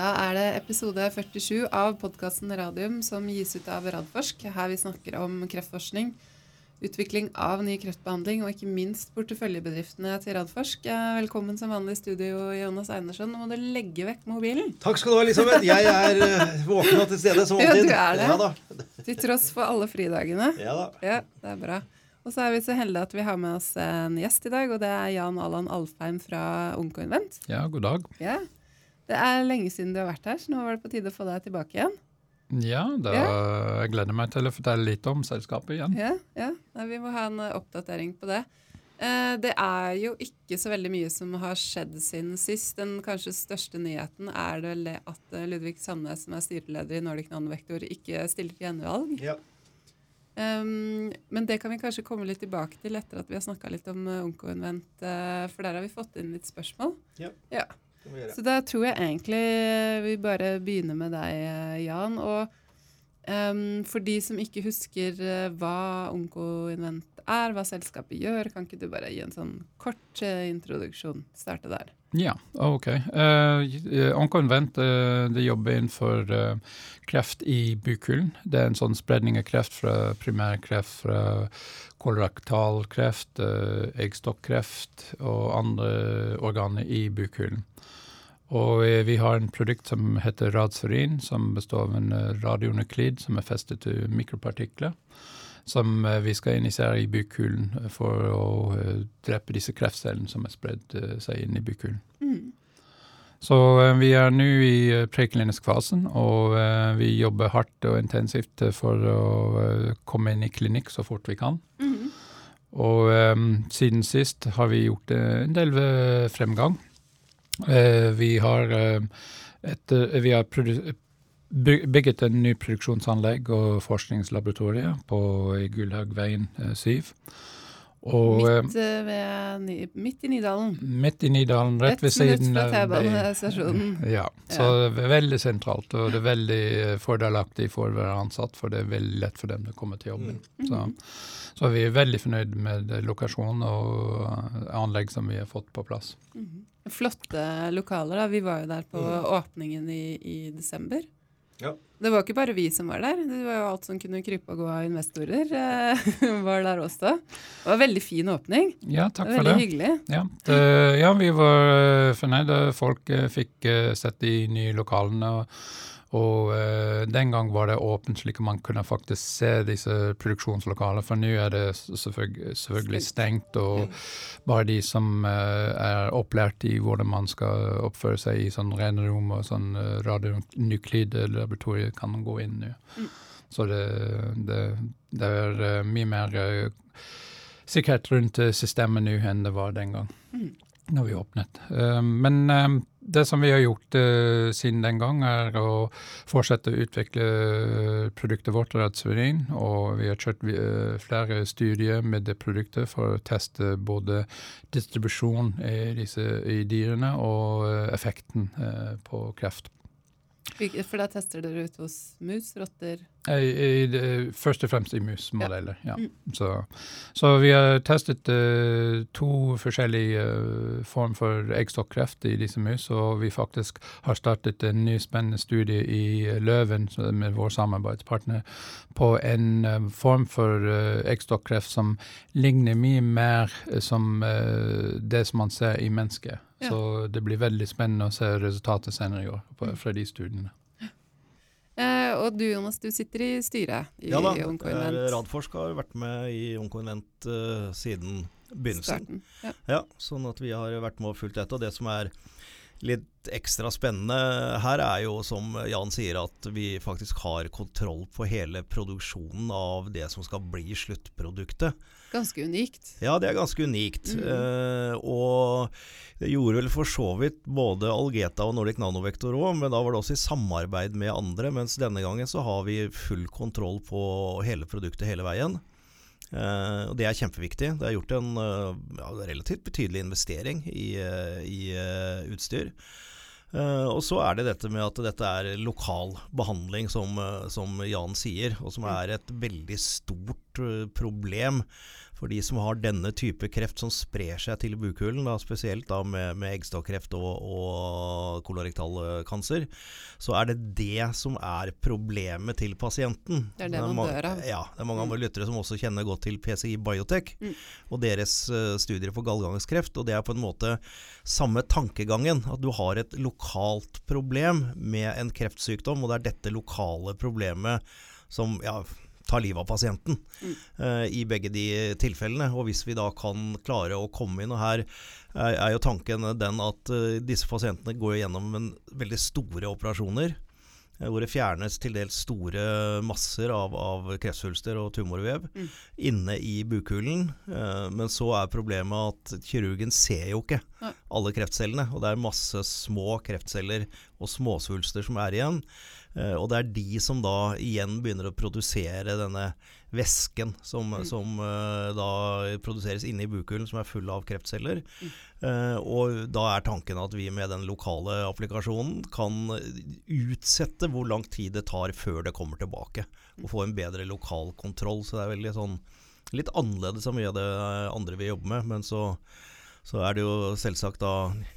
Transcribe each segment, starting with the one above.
Da er det episode 47 av podkasten Radium som gis ut av Radforsk. Her vi snakker om kreftforskning, utvikling av ny kreftbehandling og ikke minst porteføljebedriftene til Radforsk. Velkommen som vanlig i studio, Jonas Einersson. Nå må du legge vekk mobilen. Takk skal du ha, Elisabeth. Jeg er uh, våken og til stede som Ja, du er det. Ja, da. Til tross for alle fridagene. Ja, da. Ja, det er bra. Og så er vi så heldige at vi har med oss en gjest i dag, og det er Jan Allan Alfheim fra Onkoinvent. Ja, god dag. Ja. Det er lenge siden du har vært her, så nå var det på tide å få deg tilbake igjen. Ja, da, jeg gleder meg til å fortelle litt om selskapet igjen. Ja, ja. Nei, vi må ha en eh, oppdatering på det. Eh, det er jo ikke så veldig mye som har skjedd siden sist. Den kanskje største nyheten er det le- at eh, Ludvig Sandnes, som er styreleder i Nordic Nanovektor, ikke stiller til gjenvalg. Ja. Um, men det kan vi kanskje komme litt tilbake til etter at vi har snakka litt om uh, Onkoinvent, for der har vi fått inn litt spørsmål. Ja. Ja. Så da tror jeg egentlig vi bare begynner med deg, Jan. Og um, for de som ikke husker eh, hva Onkoinvent er, hva selskapet gjør, kan ikke du bare gi en sånn kort eh, introduksjon? Starte der. Ja, ok. Uh, Onkoinvent uh, jobber innenfor uh, kreft i bukhulen. Det er en sånn spredning av kreft fra primærkreft, fra kolorektalkreft, uh, eggstokkreft og andre organer i bukhulen. Og eh, vi har en produkt som heter Radsorin, som består av en eh, radionuklid som er festet til mikropartikler. Som eh, vi skal injisere i bukhulen eh, for å eh, drepe disse kreftcellene som er spredd seg inn i bukhulen. Mm. Så vi er nå i preklinisk fasen, og vi jobber hardt og intensivt for å komme inn i klinikk så fort vi kan. Mm. Og um, siden sist har vi gjort en del fremgang. Uh, vi har, uh, et, uh, vi har produ bygget en ny produksjonsanlegg og forskningslaboratorie på Gullhaugveien eh, 7. Og eh, Midt, eh, ved, midt i Nydalen. midt i Nydalen, rett Ett ved siden av. T-banestasjonen. Ja, så det er veldig sentralt, og det er veldig eh, fordelaktig for å være ansatt, for det er veldig lett for dem å komme til jobben. Så, så vi er veldig fornøyd med lokasjonen og eh, anlegg som vi har fått på plass. Mm. Flotte lokaler. da. Vi var jo der på Mm. åpningen i, i desember. Ja. Det var ikke bare vi som var der. Det var jo alt som kunne krype og gå av investorer. eh, var der også. Det var en veldig fin åpning. Ja, takk det for var veldig det. hyggelig. Ja, det, ja, vi var eh, fornøyde. Folk eh, fikk sett de nye lokalene. Og, og uh, den gang var det åpent, slik at man kunne faktisk se disse produksjonslokalene. For nå er det selvfølgelig, selvfølgelig stengt, og bare de som uh, er opplært i hvordan man skal oppføre seg i sånn rene rom og sånn uh, radionuklidlaboratorium, kan gå inn nå. Mm. Så det, det, det er eh, mye mer sikkerhet rundt eh, systemet nå enn det var den gang Mm. når vi åpnet. Eh, men eh, det som vi har gjort uh, siden den gang, er å fortsette å utvikle eh, produktet vårt, Radsurin. Og vi har kjørt uh, flere studier med det produktet for å teste både distribusjon i, disse, i dyrene og uh, effekten på kreft. For da tester dere ut hos mus, rotter I, i, først og fremst i musmodeller, ja. ja. Så, så vi har testet uh, to forskjellige uh, form for eggstokkreft i disse mus, og vi faktisk har startet en ny spennende studie i eh, Løven med vår samarbeidspartner på en uh, form for uh, eggstokkreft som ligner mye mer eh, som eh, det som man ser i mennesker. Ja. Så det blir veldig spennende å se resultatet senere i år på, fra de studiene. Og du Jonas, du sitter i styret i Ja da. Eh, Radforsk har vært med i Onkoinvent uh, siden begynnelsen. Starten. Ja. Ja, sånn at vi har vært med og fulgt dette. Og det som er litt ekstra spennende her, er jo som Jan sier, at vi faktisk har kontroll på hele produksjonen av det som skal bli sluttproduktet. Ganske unikt. Ja, det er ganske unikt. Mm. Uh, og det gjorde vel for så vidt både Algeta og Nordic Nanovektor òg, men da var det også i samarbeid med andre. Mens denne gangen så har vi full kontroll på hele produktet hele veien. Uh, og Det er kjempeviktig. Det er gjort en uh, ja, relativt betydelig investering i, uh, i utstyr. Og så er det dette med at dette er lokal behandling, som, som Jan sier, og som er et veldig stort problem for de som har denne type kreft som sprer seg til bukhulen, da, spesielt da med, med eggstokkreft og, og kolorektal kanser, så er det det som er problemet til pasienten. Det er det man dør av. Ja. Det er mange mm. lyttere som også kjenner godt til PCI Biotech mm. og deres uh, studier for gallgangskreft. Og det er på en måte samme tankegangen. At du har et lokalt problem med en kreftsykdom, og det er dette lokale problemet som ja, tar livet av pasienten mm. uh, i begge de tilfellene. Og hvis vi da kan klare å komme inn, og her er, er jo tanken den at uh, disse pasientene går gjennom en veldig store operasjoner. Uh, hvor det fjernes til dels store masser av, av kreftsvulster og tumorvev mm. inne i bukhulen. men så er problemet at kirurgen ser jo ikke alle kreftcellene. Og det er masse små kreftceller og småsvulster som er igjen. Eh, og det er de som da igjen begynner å produsere denne væsken som, mm. som uh, da produseres inne i bukhulen, som er full av kreftceller. Mm. Uh, og da er tanken at vi med den lokale applikasjonen kan utsette hvor lang tid det tar før det kommer tilbake. Og få en bedre lokal kontroll. Så det er veldig sånn litt annerledes av mye av det andre vi jobber med. Men så så er det jo selvsagt da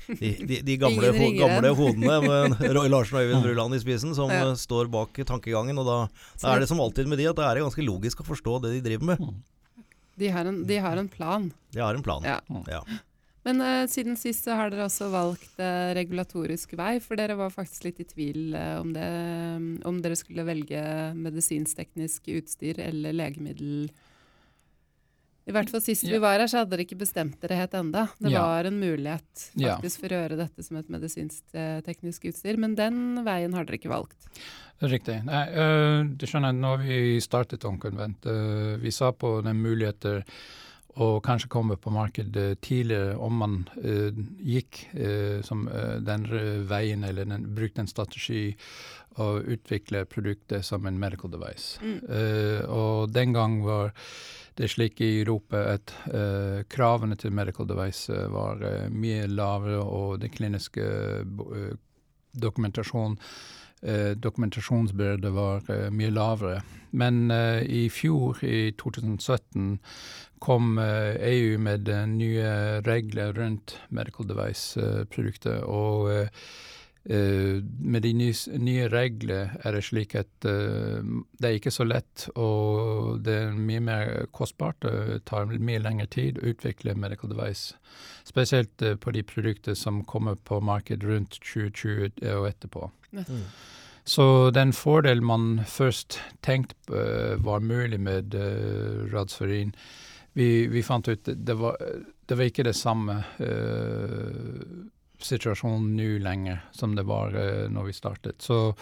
de, de, de gamle, ho, gamle, hodene med Roy Larsen og Øyvind Bruland i spissen som ja. står bak tankegangen. Og da, da, er det som alltid med de at det er ganske logisk å forstå det de driver med. De har en, de har en plan. De har en plan, ja. ja. Men uh, siden sist så har dere også valgt uh, regulatorisk vei, for dere var faktisk litt i tvil uh, om, det, om dere skulle velge medisinsk-teknisk utstyr eller legemiddel i hvert fall Sist vi var her, så hadde dere ikke bestemt dere helt enda. Det ja. var en mulighet faktisk for å gjøre dette som et medisinsk-teknisk utstyr, men den veien har dere ikke valgt. Riktig. Nei, uh, du skjønner, når vi startet Onkonvent, uh, vi sa på den muligheter å kanskje komme på markedet tidligere om man uh, gikk som den veien eller den, brukte en strategi å utvikle produktet som en medical device. Mm. og den gang var det slik i Europa at uh, kravene til medical device uh, var uh, mye lavere, og den kliniske dokumentasjon dokumentasjonsbyrde var mye lavere. Men i fjor, i 2017, kom EU med nye regler rundt medical device-produkter. og Uh, med de nye, nye reglene er det slik at uh, det er ikke så lett, og det er mye mer kostbart. Det tar mye lengre tid å utvikle medical device. Spesielt uh, på de produktene som kommer på markedet rundt 2020 og etterpå. Mm. Så den fordelen man først tenkte var mulig med uh, Radsferin, vi, vi, fant ut det var, det var ikke det samme. Uh, situasjonen nå lenger som det var uh, når vi startet. Så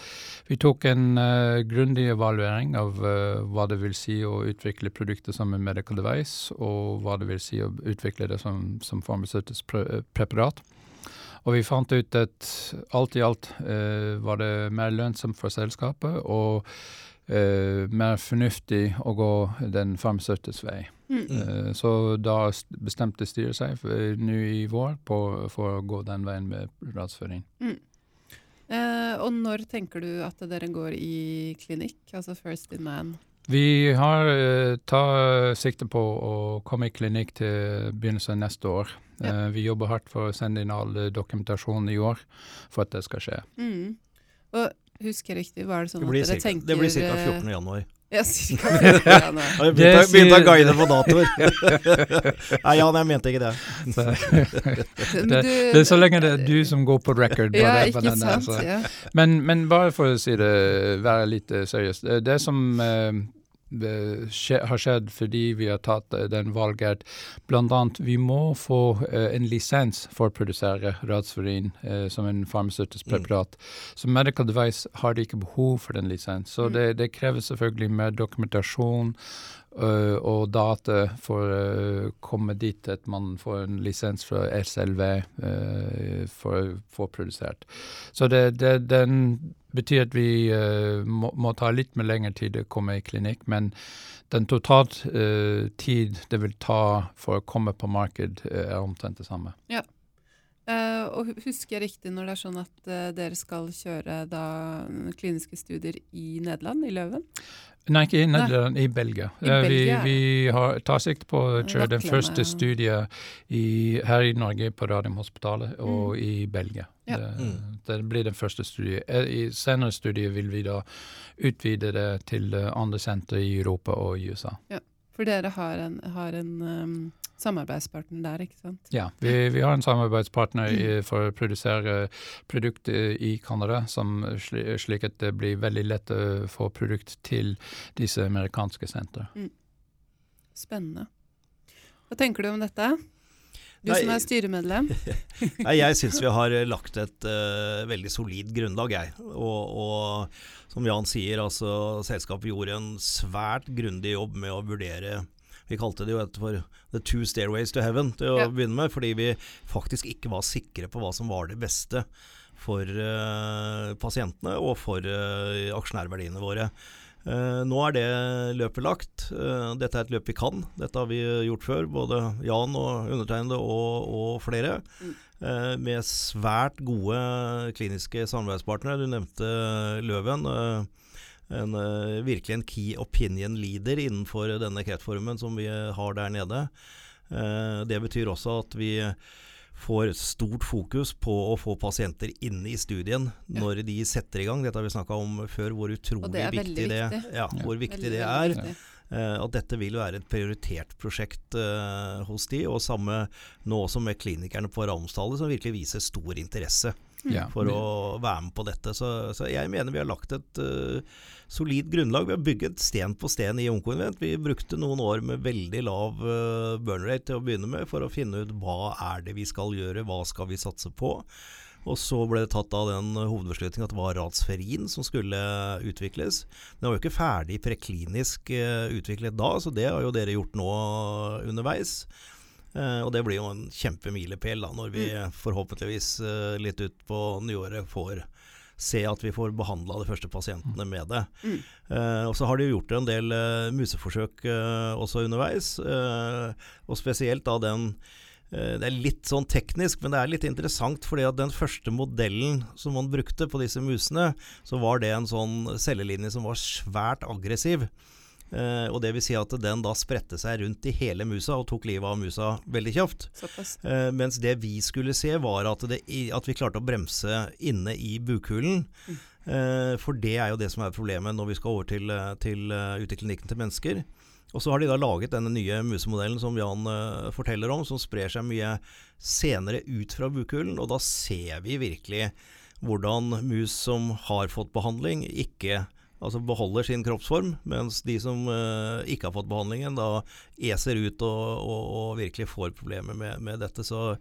vi tok en uh, grundig evaluering av uh, hva det vil si å utvikle produkter som en medical device, og hva det vil si å utvikle det som, som farmasøytisk pre preparat. Og vi fant ut at alt i alt var det mer lønnsomt for selskapet og mer fornuftig å gå den farmasøytiske vei. Mm. Så da bestemte styret seg nå i vår på, for å gå den veien med radsføring. Mm. Eh, og når tenker du at dere går i klinikk, altså First in Man? Vi har eh, tar sikte på å komme i klinikk til begynnelsen av neste år. Ja. Eh, vi jobber hardt for å sende inn all dokumentasjon i år for at det skal skje. Mm. Og husker jeg riktig, var det sånn det at dere tenker Det blir ca. 14. januar. Ja, cirka. Har begynt å guide på datoer. Nei, Jan, jeg mente ikke det. det. det. er så lenge det er du som går på record. Ja, det, ikke sant. Der, ja. men, men, bare for å si det, være litt seriøs. seriøst. Det som uh, har skjedd fordi vi har tatt eh, den valget. Blant annet vi må få uh, en lisens for å produsere radsferin uh, som en farmasøytisk mm. preparat. Mm. Så Medical Device har de ikke behov for den lisens. Så mm. det, det, krever selvfølgelig mer dokumentasjon og data for å komme dit at man får en lisens fra SLV for å få produsert. Så det, det, den betyr at vi uh, må, må, ta litt med lengre tid å komme i klinikk, men den totalt uh, tid det vil ta for å komme på marked, uh, er omtrent det samme. Ja. Uh, og husker jeg riktig når det er sånn at uh, dere skal kjøre da kliniske studier i Nederland, i Løven? Nei, ikke i Nederland, i Belgia. I Eh, Belgia, vi vi har, tar sikte på å kjøre den første studiet studien i, her i Norge på Radiumhospitalet og i Belgia. Ja. Det, Mm. det blir den første studien. Eh, I senere studier vil vi da utvide det til eh, andre sentre i Europa og i USA. For dere har en, har en um, samarbeidspartner der, ikke sant? Ja, vi, vi har en samarbeidspartner Mm. i, for å produsere produkt eh, i Canada, slik at det blir veldig lett å få produkt til disse amerikanske sentre. Spennende. Hva tenker du om dette? Du som er styremedlem. Nei, jeg syns vi har eh, lagt et uh, veldig solid grunnlag, jeg. Og, og som Jan sier, altså selskapet gjorde en svært grundig jobb med å vurdere Vi kalte det jo et for The Two Stairways to Heaven til å Ja. begynne med, fordi vi faktisk ikke var sikre på hva som var det beste for uh, pasientene og for uh, aksjonærverdiene våre. Eh, nå er det løpet lagt. Eh, dette er et løp vi kan. Dette har vi gjort før, både Jan og undertegnede og, og flere. Mm. Eh, med svært gode kliniske samarbeidspartnere. Du nevnte Løven. eh, en, eh, virkelig en key opinion leader innenfor denne kreftformen som vi har der nede. Eh, det betyr også at vi får stort fokus på å få pasienter inne i studien når de setter i gang. Dette har vi snakka om før, hvor utrolig det viktig, det, viktig. ja, hvor viktig Veldig, det er. viktig. Uh, at dette vil være et prioritert prosjekt uh, hos de, og samme nå også med klinikerne på Ramstallet, som virkelig viser stor interesse Ja, for å være med på dette. Så, så jeg mener vi har lagt et uh, solid grunnlag. Vi har bygget sten på sten i Ungkonvent. Vi brukte noen år med veldig lav uh, burn rate til å begynne med, for å finne ut hva er det vi skal gjøre, hva skal vi satse på. Og så ble det tatt av den hovedbeslutningen at det var Ratsferien som skulle utvikles. Den var jo ikke ferdig preklinisk eh, utviklet da, så det har jo dere gjort nå underveis. Eh, og det blir jo en kjempemilepæl når vi forhåpentligvis eh, litt ut på nyåret får se at vi får behandla de første pasientene med det. Mm. Eh, og så har de gjort en del museforsøk også underveis, eh, og spesielt da den det er litt sånn teknisk, men det er litt interessant. fordi at den første modellen som man brukte på disse musene, så var det en sånn cellelinje som var svært aggressiv. Eh, og det vil si at den da spredte seg rundt i hele musa og tok livet av musa veldig kjapt. Eh, mens det vi skulle se, var at, det, at vi klarte å bremse inne i bukhulen. Eh, for det er jo det som er problemet når vi skal over til, til ut i klinikken til mennesker. Og så har de da laget denne nye musemodellen som Jan uh, forteller om, som sprer seg mye senere ut fra bukhulen. Og da ser vi virkelig hvordan mus som har fått behandling, ikke Altså beholder sin kroppsform, mens de som uh, ikke har fått behandlingen, da eser ut og, og, og virkelig får problemer med, med dette. Så,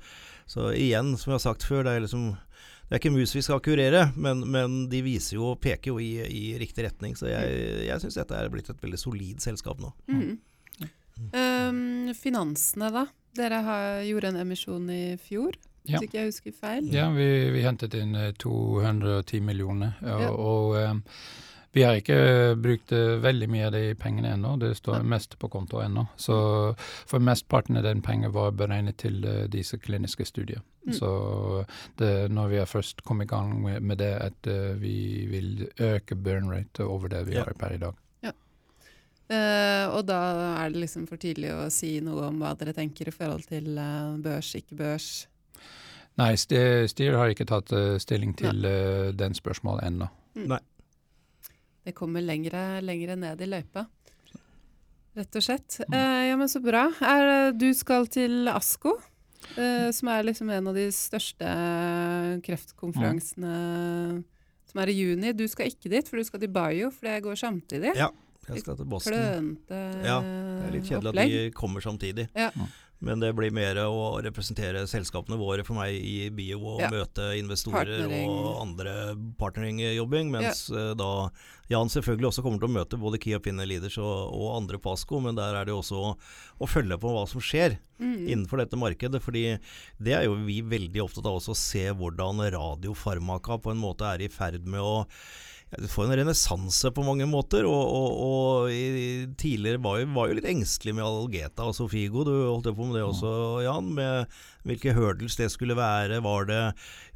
så igjen, som jeg har sagt før, det er liksom det er ikke mus vi skal kurere, men, men de viser jo, peker jo i, i riktig retning. Så jeg, jeg syns dette er blitt et veldig solid selskap nå. Mm. Um, finansene, da? Dere har, gjorde en emisjon i fjor, Ja. hvis ikke jeg husker feil. Ja, vi, vi hentet inn eh, 210 millioner, og, Ja. og eh, vi har ikke brukt eh, veldig mye av de pengene ennå. Det står mest på konto ennå. Så for mesteparten av den penger var beregnet til eh, disse kliniske studier. Mm. Så det, når vi har først kommet i gang med, med det, at eh, vi vil øke burn rate over det vi Ja. har per i dag. Eh, og da er det liksom for tidlig å si noe om hva dere tenker i forhold til eh, børs, ikke børs. Nei, styret har ikke tatt eh, stilling til eh, den spørsmålet ennå. Det kommer lengre, lengre ned i løypa. Rett og slett. Eh, ja, men så bra. Er, eh, du skal til ASKO, eh, som er liksom en av de største kreftkonferansene som er i juni. Du skal ikke dit, for du skal til Bayo, for det går samtidig. Ja, jeg skal til Boston. Klønete Ja, Det er litt kjedelig opplegg. at de kommer samtidig. Ja. Men det blir mer å representere selskapene våre for meg i bio og Ja. møte investorer Partnering. og andre partnering-jobbing. Mens ja. da Jan selvfølgelig også kommer til å møte både Key Opinion Leaders og, og andre Pasco, men der er det også å, å følge på hva som skjer Mm. innenfor dette markedet. fordi det er jo vi veldig opptatt av også å se hvordan radiofarmaka på en måte er i ferd med å får en renessanse på mange måter. Og, og, og i, tidligere var jo, var jo litt engstelig med Algeta og Sofigo. Du holdt jo på med det også, Jan. Med hvilke hurdles det skulle være. Var det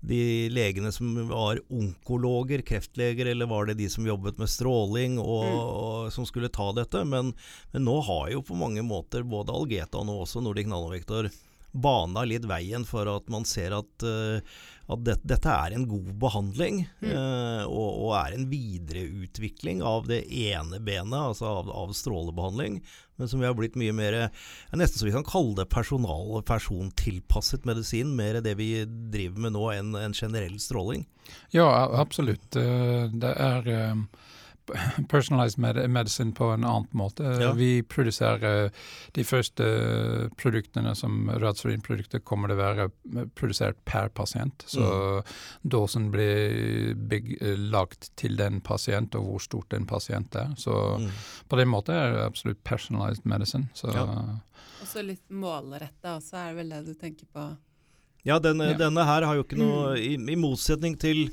de legene som var onkologer, kreftleger, eller var det de som jobbet med stråling og, mm. og som skulle ta dette? Men, men, nå har jo på mange måter både Algeta og nå også Nordic Nanovektor bana litt veien for at man ser at, uh, at det, dette er en god behandling. Mm. eh, og, og, er en videreutvikling av det ene benet, altså av, av, strålebehandling. Men som vi har blitt mye mer Nesten så vi kan kalle det personal, persontilpasset medisin. Mer det vi driver med nå enn en generell stråling. Ja, absolutt. Eh, det er personalized medicine på en annen måte. Ja. Vi produserer de første produktene som Radspherin-produkter kommer til å være produsert per pasient. Så mm. dåsen blir bygg, lagt til den pasient og hvor stort den pasient er. Så mm. på den måten er det absolutt personalized medicine. Så. Ja. Og så litt målretta også, er det vel det du tenker på? Ja, denne, ja. denne her har jo ikke noe mm. i, i motsetning til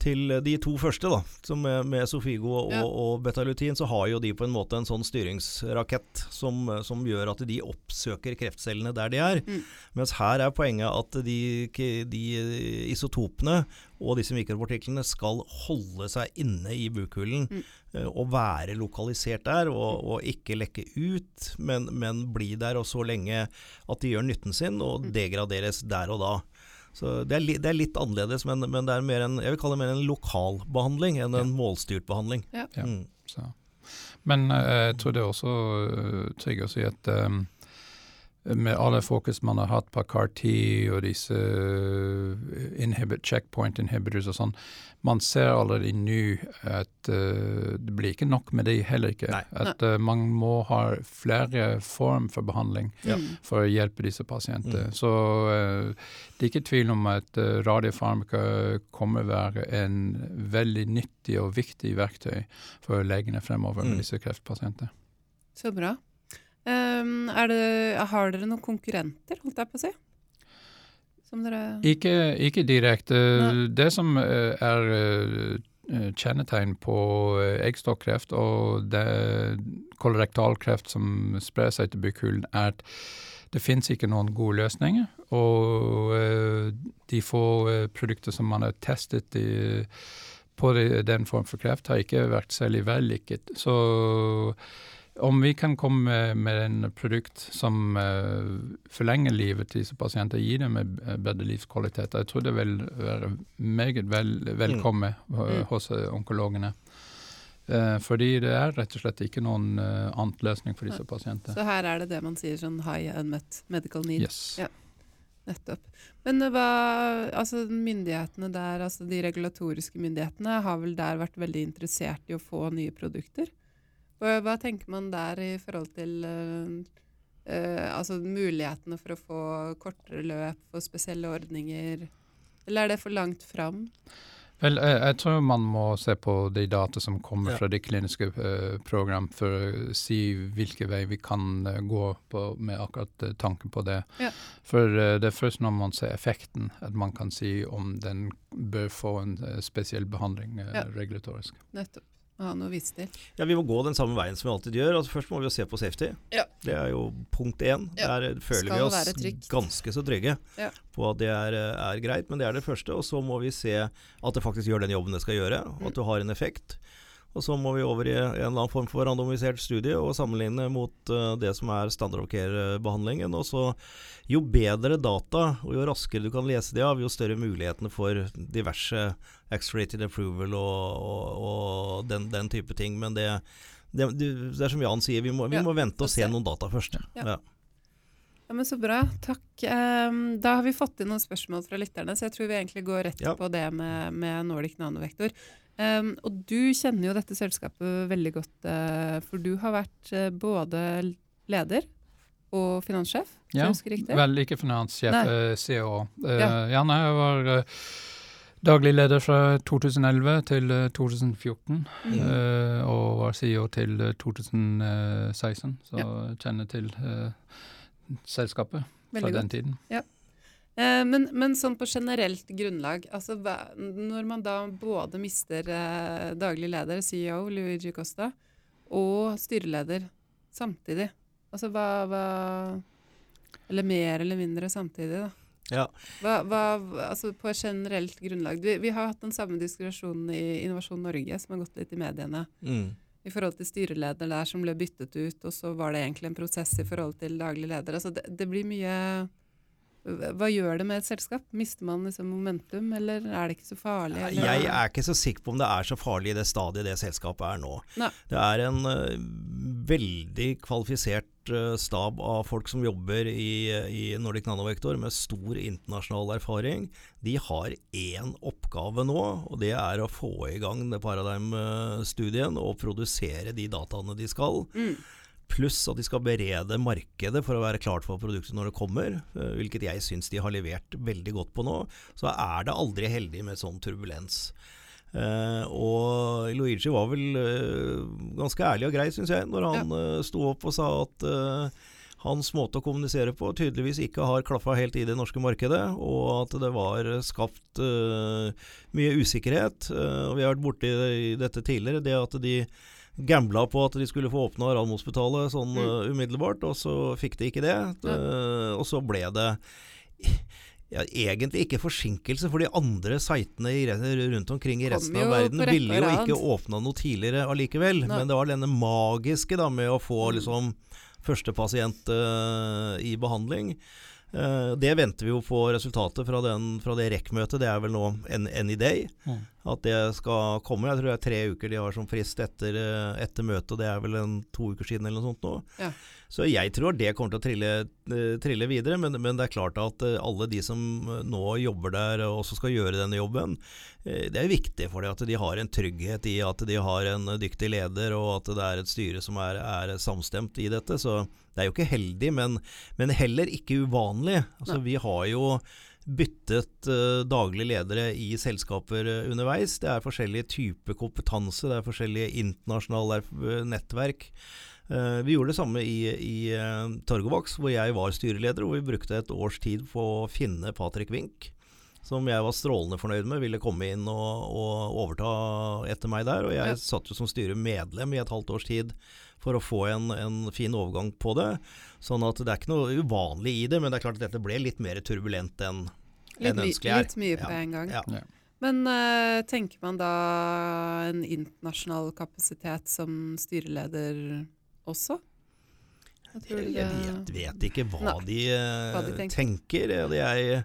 til de to første, da, som med, med Sofigo og, ja. og Betalutin, så har jo de på en måte en sånn styringsrakett som, som gjør at de oppsøker kreftcellene der de er. Mm. Mens her er poenget at de, de isotopene og disse mikropartiklene skal holde seg inne i bukhulen mm. Eh, og være lokalisert der, og, og ikke lekke ut, men, men, bli der og så lenge at de gjør nytten sin og mm. degraderes der og da. Så det er, li, det er litt annerledes, men, men, det er mer en, jeg vil kalle det mer en lokal behandling enn en målstyrt behandling. Ja. Mm. Men uh, jeg tror det er også trygt trygg å si at um, med alle fokus man har hatt på CAR-T og disse inhibit, checkpoint inhibitors og sånn, man ser allerede nå at uh, det blir ikke nok med det heller ikke. Nei. At uh, man må ha flere form for behandling ja. for å hjelpe disse pasientene. Mm. Så uh, det er ikke tvil om at uh, radiofarmaka kommer være en veldig nyttig og viktig verktøy for legene fremover mm. med disse kreftpasientene. Så bra. Um, det, har dere noen konkurrenter, holdt jeg på å si? Ikke, ikke, direkte. Nei. Det som eh, er eh, kjennetegn på eh, eggstokkreft og kolorektalkreft som sprer seg til bukhulen, er at det finnes ikke noen gode løsninger. Og de få produkter som man har testet i, på den form for kreft, har ikke vært særlig vellykket. Så om vi kan komme med, en produkt som uh, forlenger livet til disse pasienter, gir dem bedre livskvalitet, jeg tror det vil være meget vel, velkommen mm. mm. hos uh, onkologene. Fordi det er rett og slett ikke noen annen løsning for disse pasientene. Så her er det det man sier sånn high unmet medical need? Yes. Ja, nettopp. Men hva, altså myndighetene der, altså de regulatoriske myndighetene, har vel der vært veldig interessert i å få nye produkter? Hva tenker man der i forhold til uh, uh, altså mulighetene for å få kortere løp, og spesielle ordninger? Eller er det for langt fram? Vel, jeg, jeg, tror man må se på de data som kommer ja. fra de kliniske uh, program, for å si hvilken vei vi kan uh, gå på med akkurat uh, tanken på det. Ja. For det er først når man ser effekten, at man kan si om den bør få en spesiell behandling ja. regulatorisk. Nettopp ha noe å vise til. Ja, Vi må gå den samme veien som vi alltid gjør. Altså, først må vi jo se på safety. Ja. Det er jo punkt én. Ja. Der føler vi oss ganske så trygge ja. på at det er, er, greit, men det er det første. Og så må vi se at det faktisk gjør den jobben det skal gjøre, og at det har en effekt. Og så må vi over i en eller annen form for randomisert studie og sammenligne mot uh, det som er standard of care-behandlingen. Og så jo bedre data og jo raskere du kan lese det av, jo større mulighetene for diverse X-rated approval og, og, og den, den, type ting. Men det, det, det, er som Jan sier, vi må, vi må vente og se noen data først. Ja. Ja. Ja, men Så bra. Takk. Um, da har vi fått inn noen spørsmål fra lytterne, så jeg tror vi egentlig går rett ja. på det med, med Nordic Nanovektor. Um, og du kjenner jo dette selskapet veldig godt, uh, for du har vært uh, både leder og finanssjef, ja. Vel, ikke finanssjef, uh, CEO. ja. ja, nei, jeg var daglig leder fra 2011 til 2014, mm. og var CEO til 2016, så ja. kjenner til selskapet fra den tiden. Ja. Eh, men, men sånn på generelt grunnlag, altså når man da både mister eh, daglig leder, CEO Luigi Costa, og styreleder samtidig, altså hva, hva Eller mer eller mindre samtidig, da. Ja. Hva, hva, altså på generelt grunnlag. Vi, vi har hatt den samme diskusjonen i Innovasjon Norge, som har gått litt i mediene, Mm. i forhold til styreleder der som ble byttet ut, og så var det egentlig en prosess i forhold til daglig leder. Altså det, det blir mye Hva gjør det med et selskap? Mister man liksom momentum, eller er det ikke så farlig? Eller? Jeg er ikke så sikker på om det er så farlig i det stadiet det selskapet er nå. Ne. Det er en uh, veldig kvalifisert uh, stab av folk som jobber i, i Nordic Nanovektor med stor internasjonal erfaring. De har én oppgave nå, og det er å få i gang det Paradigm-studien og produsere de dataene de skal. Mm. Pluss at de skal berede markedet for å være klart for produktet når det kommer, eh, hvilket jeg syns de har levert veldig godt på nå. Så er det aldri heldig med sånn turbulens. Uh, og Luigi var vel uh, ganske ærlig og grei, syns jeg, når han eh, sto opp og sa at hans måte å kommunisere på tydeligvis ikke har klaffa helt i det norske markedet, og at det var skapt mye usikkerhet. Og Vi har vært borti i dette tidligere, det at de gambla på at de skulle få åpna Radiumhospitalet sånn Mm. uh, umiddelbart, og så fikk de ikke det. Uh, og så ble det ja, egentlig ikke forsinkelse, for de andre sitene i, rundt omkring i resten av verden ville jo ikke åpna noe tidligere allikevel. Nei. Men det var denne magiske da med å få Mm. liksom første pasient uh, i behandling. Eh, det venter vi jo på resultatet fra, den, fra det REC-møtet. Det er vel nå en- any day Mm. at det skal komme. Jeg tror det er tre uker de har som frist etter, eh, etter møtet, det er vel en to uker siden eller noe sånt nå. Ja. Så jeg tror det kommer til å trille, eh, trille videre, men, men det er klart at eh, alle de som eh, nå jobber der og også skal gjøre denne jobben, det er viktig for dem at de har en trygghet i at de har en dyktig leder, og at det er et styre som er, er samstemt i dette. Så det er jo ikke heldig, men, men heller ikke uvanlig. Altså, vi har jo byttet uh, daglige ledere i selskaper eh, underveis. Det er forskjellige typer kompetanse, det er forskjellige internasjonale eh, nettverk. Eh, vi gjorde det samme i, i Torgovax, hvor jeg var styreleder, og vi brukte et års tid på å finne Patrick Wink. Som jeg var strålende fornøyd med, ville komme inn og, og overta etter meg der. Og jeg Ja. satt jo som styremedlem i et halvt års tid for å få en, en fin overgang på det. Sånn at det er ikke noe uvanlig i det, men det er klart at dette ble litt mer turbulent enn enn ønskelig er. litt mye på Ja. en gang. Ja. Ja. Men uh, tenker man da en internasjonal kapasitet som styreleder også? Jeg Jeg vet, vet ikke hva, Nei, de, eh, hva de tenker. tenker. Eh, Jeg,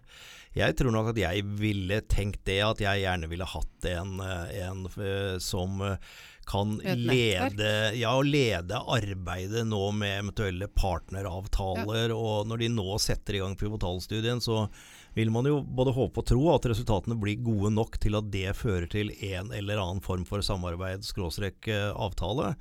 jeg tror nok at jeg ville tenkt det, at jeg gjerne ville hatt en, eh, en eh, som eh, kan lede, ja, lede arbeidet nå med eventuelle partneravtaler. Og når de nå setter i gang pivotalstudien, så vil man jo både håpe og tro at resultatene blir gode nok til at det fører til en eller annen form for samarbeid, skråstrek eh, avtale.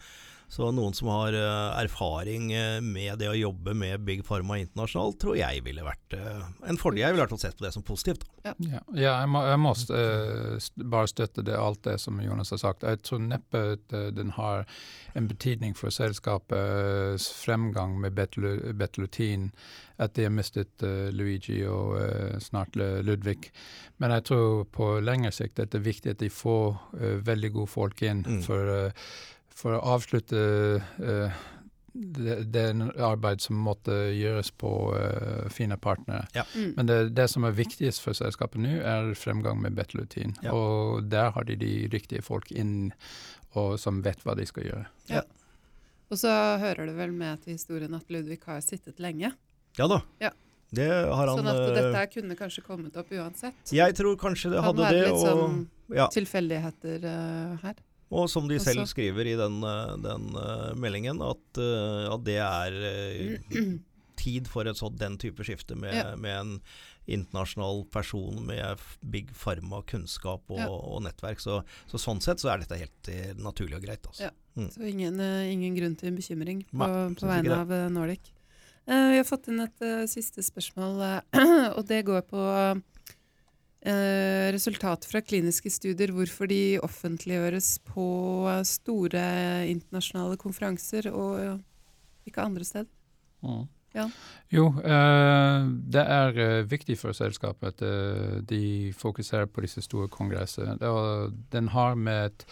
Så noen som har eh, erfaring eh, med det å jobbe med Big Pharma internasjonalt, tror jeg ville vært eh, en fordel. Jeg ville vært sett på det som positivt. Ja, ja jeg, må, jeg må st- bare støtte det, alt det som Jonas har sagt. Jeg tror neppe at den har en betydning for selskapets fremgang med betlu- betlutin, at de har mistet Luigi og snart Ludvig. Men jeg tror på lengre sikt at det er viktig at de får veldig gode folk inn Mm. for, for å avslutte uh, det, det er en arbeid som måtte gjøres på uh, fine partnere. Mm. Men det, det som er viktigst for selskapet nå, er fremgang med betlutin. Ja. Og der har de de riktige folk inn og som vet hva de skal gjøre. Ja. Og så hører det vel med til historien at Ludvig har sittet lenge. Ja da. Ja. Det har han Sånn at eh, dette kunne kanskje kommet opp uansett. Jeg tror kanskje det Kan hadde være det. litt Og, sånn ja. tilfeldigheter uh, her. Og som de selv skriver i den, eh, den eh, meldingen, at, eh, at det er tid for et sånt, den type skifte med, Ja. med en internasjonal person med big pharma-kunnskap og, Ja. og nettverk. Så, så sånn sett så er dette helt naturlig og greit. Altså. Ja. Så ingen, ingen grunn til bekymring på, Nei, på vegne av Nordic. Uh, vi har fått inn et uh, siste spørsmål, uh, og det går på resultater fra kliniske studier. Hvorfor de offentliggjøres på eh, store internasjonale konferanser og eh, ikke andre steder. Mm. Ja. Jo, eh, det er eh, viktig for selskapet at eh, de fokuserer på disse store kongressene. Den har med at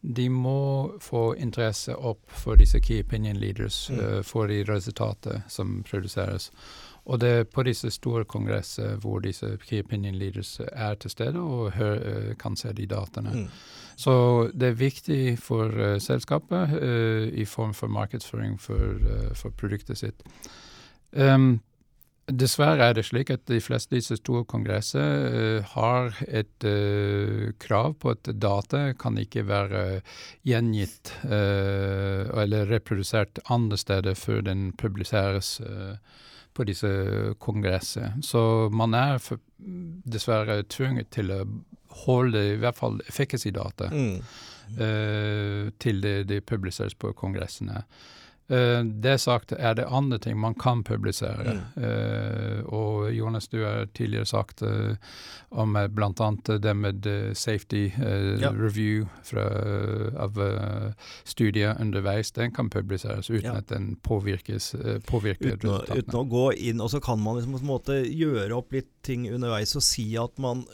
de må få interesse opp for disse key opinion leaders, mm. uh, for de resultatene som produseres. Og det er på disse store kongressene hvor disse key opinion leaders er til stede og hør, uh, kan se de dataene. Mm. Så det er viktig for uh, selskapet i form for markedsføring for, for produktet sitt. Um, Dessverre er det slik at de fleste av disse store kongressene uh, har et uh, krav på at data kan ikke være gjengitt uh, eller reprodusert andre steder før den publiseres på disse kongressene. Så man er for, dessverre tvunget til å holde i hvert fall efficacy-data uh, til det, det publiseres på kongressene. Uh, det sagt er det andre ting man kan publisere. Mm. Uh, og Jonas, du har tidligere sagt uh, om bl.a. det med safety ja. review fra, av studier underveis. Den kan publiseres uten ja. at den påvirkes, påvirker uten å, uten å gå inn, og så kan man liksom på en måte gjøre opp litt ting underveis og si at man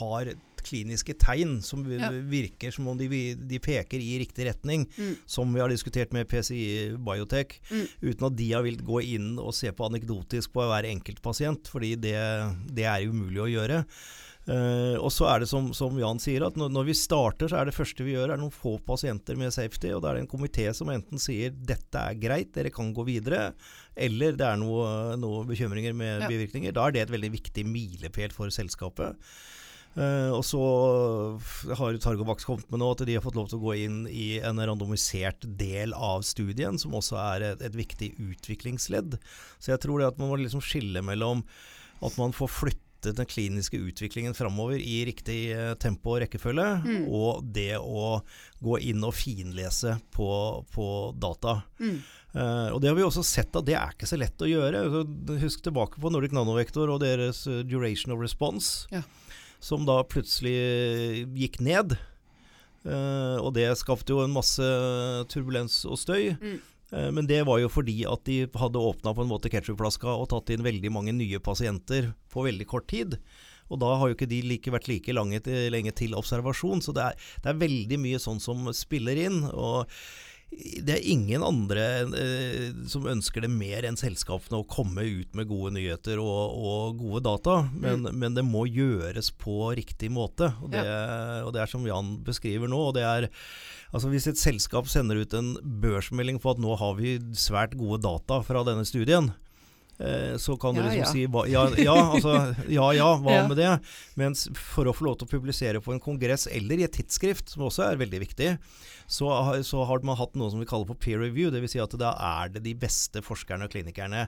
har kliniske tegn som ja. virker som om de, de, peker i riktig retning, mm. som vi har diskutert med PCI Biotech, mm. uten at de har villet gå inn og se på anekdotisk på hver enkelt pasient, fordi det, det er umulig å gjøre. Uh, og så er det som, som Jan sier, at når, når, vi starter, så er det første vi gjør, er noen få pasienter med safety. Og da er det en komité som enten sier dette er greit, dere kan gå videre, eller det er noen noe bekymringer med ja. bivirkninger. Da er det et veldig viktig milepæl for selskapet. Uh, og så har Targovax kommet med nå at de har fått lov til å gå inn i en randomisert del av studien, som også er et, et viktig utviklingsledd. Så jeg tror det at man må liksom skille mellom at man får flyttet den kliniske utviklingen framover i riktig uh, tempo og rekkefølge, mm. og det å gå inn og finlese på, på data. Mm. Uh, og det har vi også sett at det er ikke så lett å gjøre. Husk tilbake på Nordic Nanovektor og deres duration of response. Ja som da plutselig gikk ned. Uh, og det skapte jo en masse turbulens og støy. Mm. Uh, men det var jo fordi at de hadde åpna på en måte ketsjupflaska og tatt inn veldig mange nye pasienter på veldig kort tid. Og da har jo ikke de like, vært like lange til, lenge til observasjon. Så det er, det er veldig mye sånn som spiller inn. og det er ingen andre eh, som ønsker det mer enn selskapene å komme ut med gode nyheter og, og gode data, men, mm. men, det må gjøres på riktig måte. Og det, ja. og det, er som Jan beskriver nå. og det er altså Hvis et selskap sender ut en børsmelding på at nå har vi svært gode data fra denne studien, så kan ja, du liksom ja. si hva, ja, ja, altså, ja, ja, hva med det? Mens for å få lov til å publisere på en kongress eller i et tidsskrift, som også er veldig viktig, så, så har man hatt noe som vi kaller for peer review. Dvs. Si at da er det de beste forskerne og klinikerne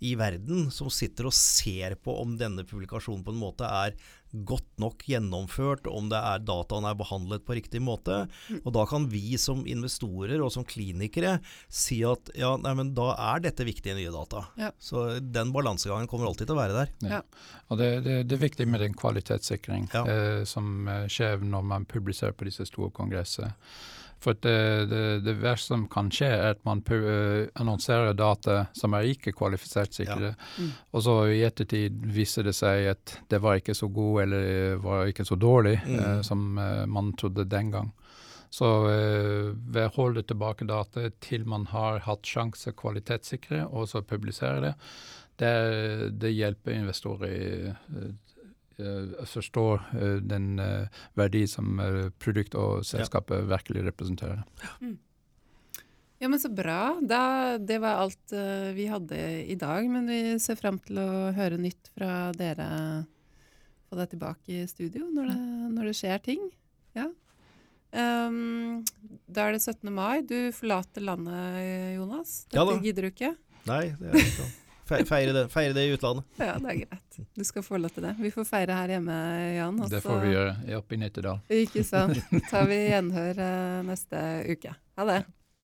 i verden som sitter og ser på om denne publikasjonen på en måte er godt nok gjennomført, om det er dataen er behandlet på riktig måte. Og da kan vi som investorer og som klinikere si at ja, nei, men da er dette viktige nye data. Ja. Så den balansegangen kommer alltid til å være der. Ja. Og det, det, det, er viktig med den kvalitetssikring eh, som eh, skjer når man publiserer på disse store kongressene. For det, det, det, verste som kan skje, er at man uh, annonserer data som er ikke kvalifisert sikre, ja. mm. og så i ettertid viser det seg at det var ikke så god eller var ikke så dårlig mm. eh, som uh, man trodde den gang. Så ved å holde tilbake data til man har hatt sjanse kvalitetssikre, og så publisere det, det, det hjelper investorer i Eh, forstår eh, den eh, verdi som produkt og selskapet ja. virkelig representerer. Mm. Ja, men Så bra. Da, det var alt vi hadde i dag. Men vi ser fram til å høre nytt fra dere. Få deg tilbake i studio når det, når det skjer ting. Ja. Um, da er det 17. mai. Du forlater landet, Jonas. Dette ja da. gidder du ikke? Nei, det er ikke Feire det, feire det, i utlandet. Ja, det er greit. Du skal få lov til det. Vi får feire her hjemme, Jan. Også. Det får vi gjøre. Oppe i Nittedal. Ikke sant. Tar vi gjenhør uh, neste uke. Ha det.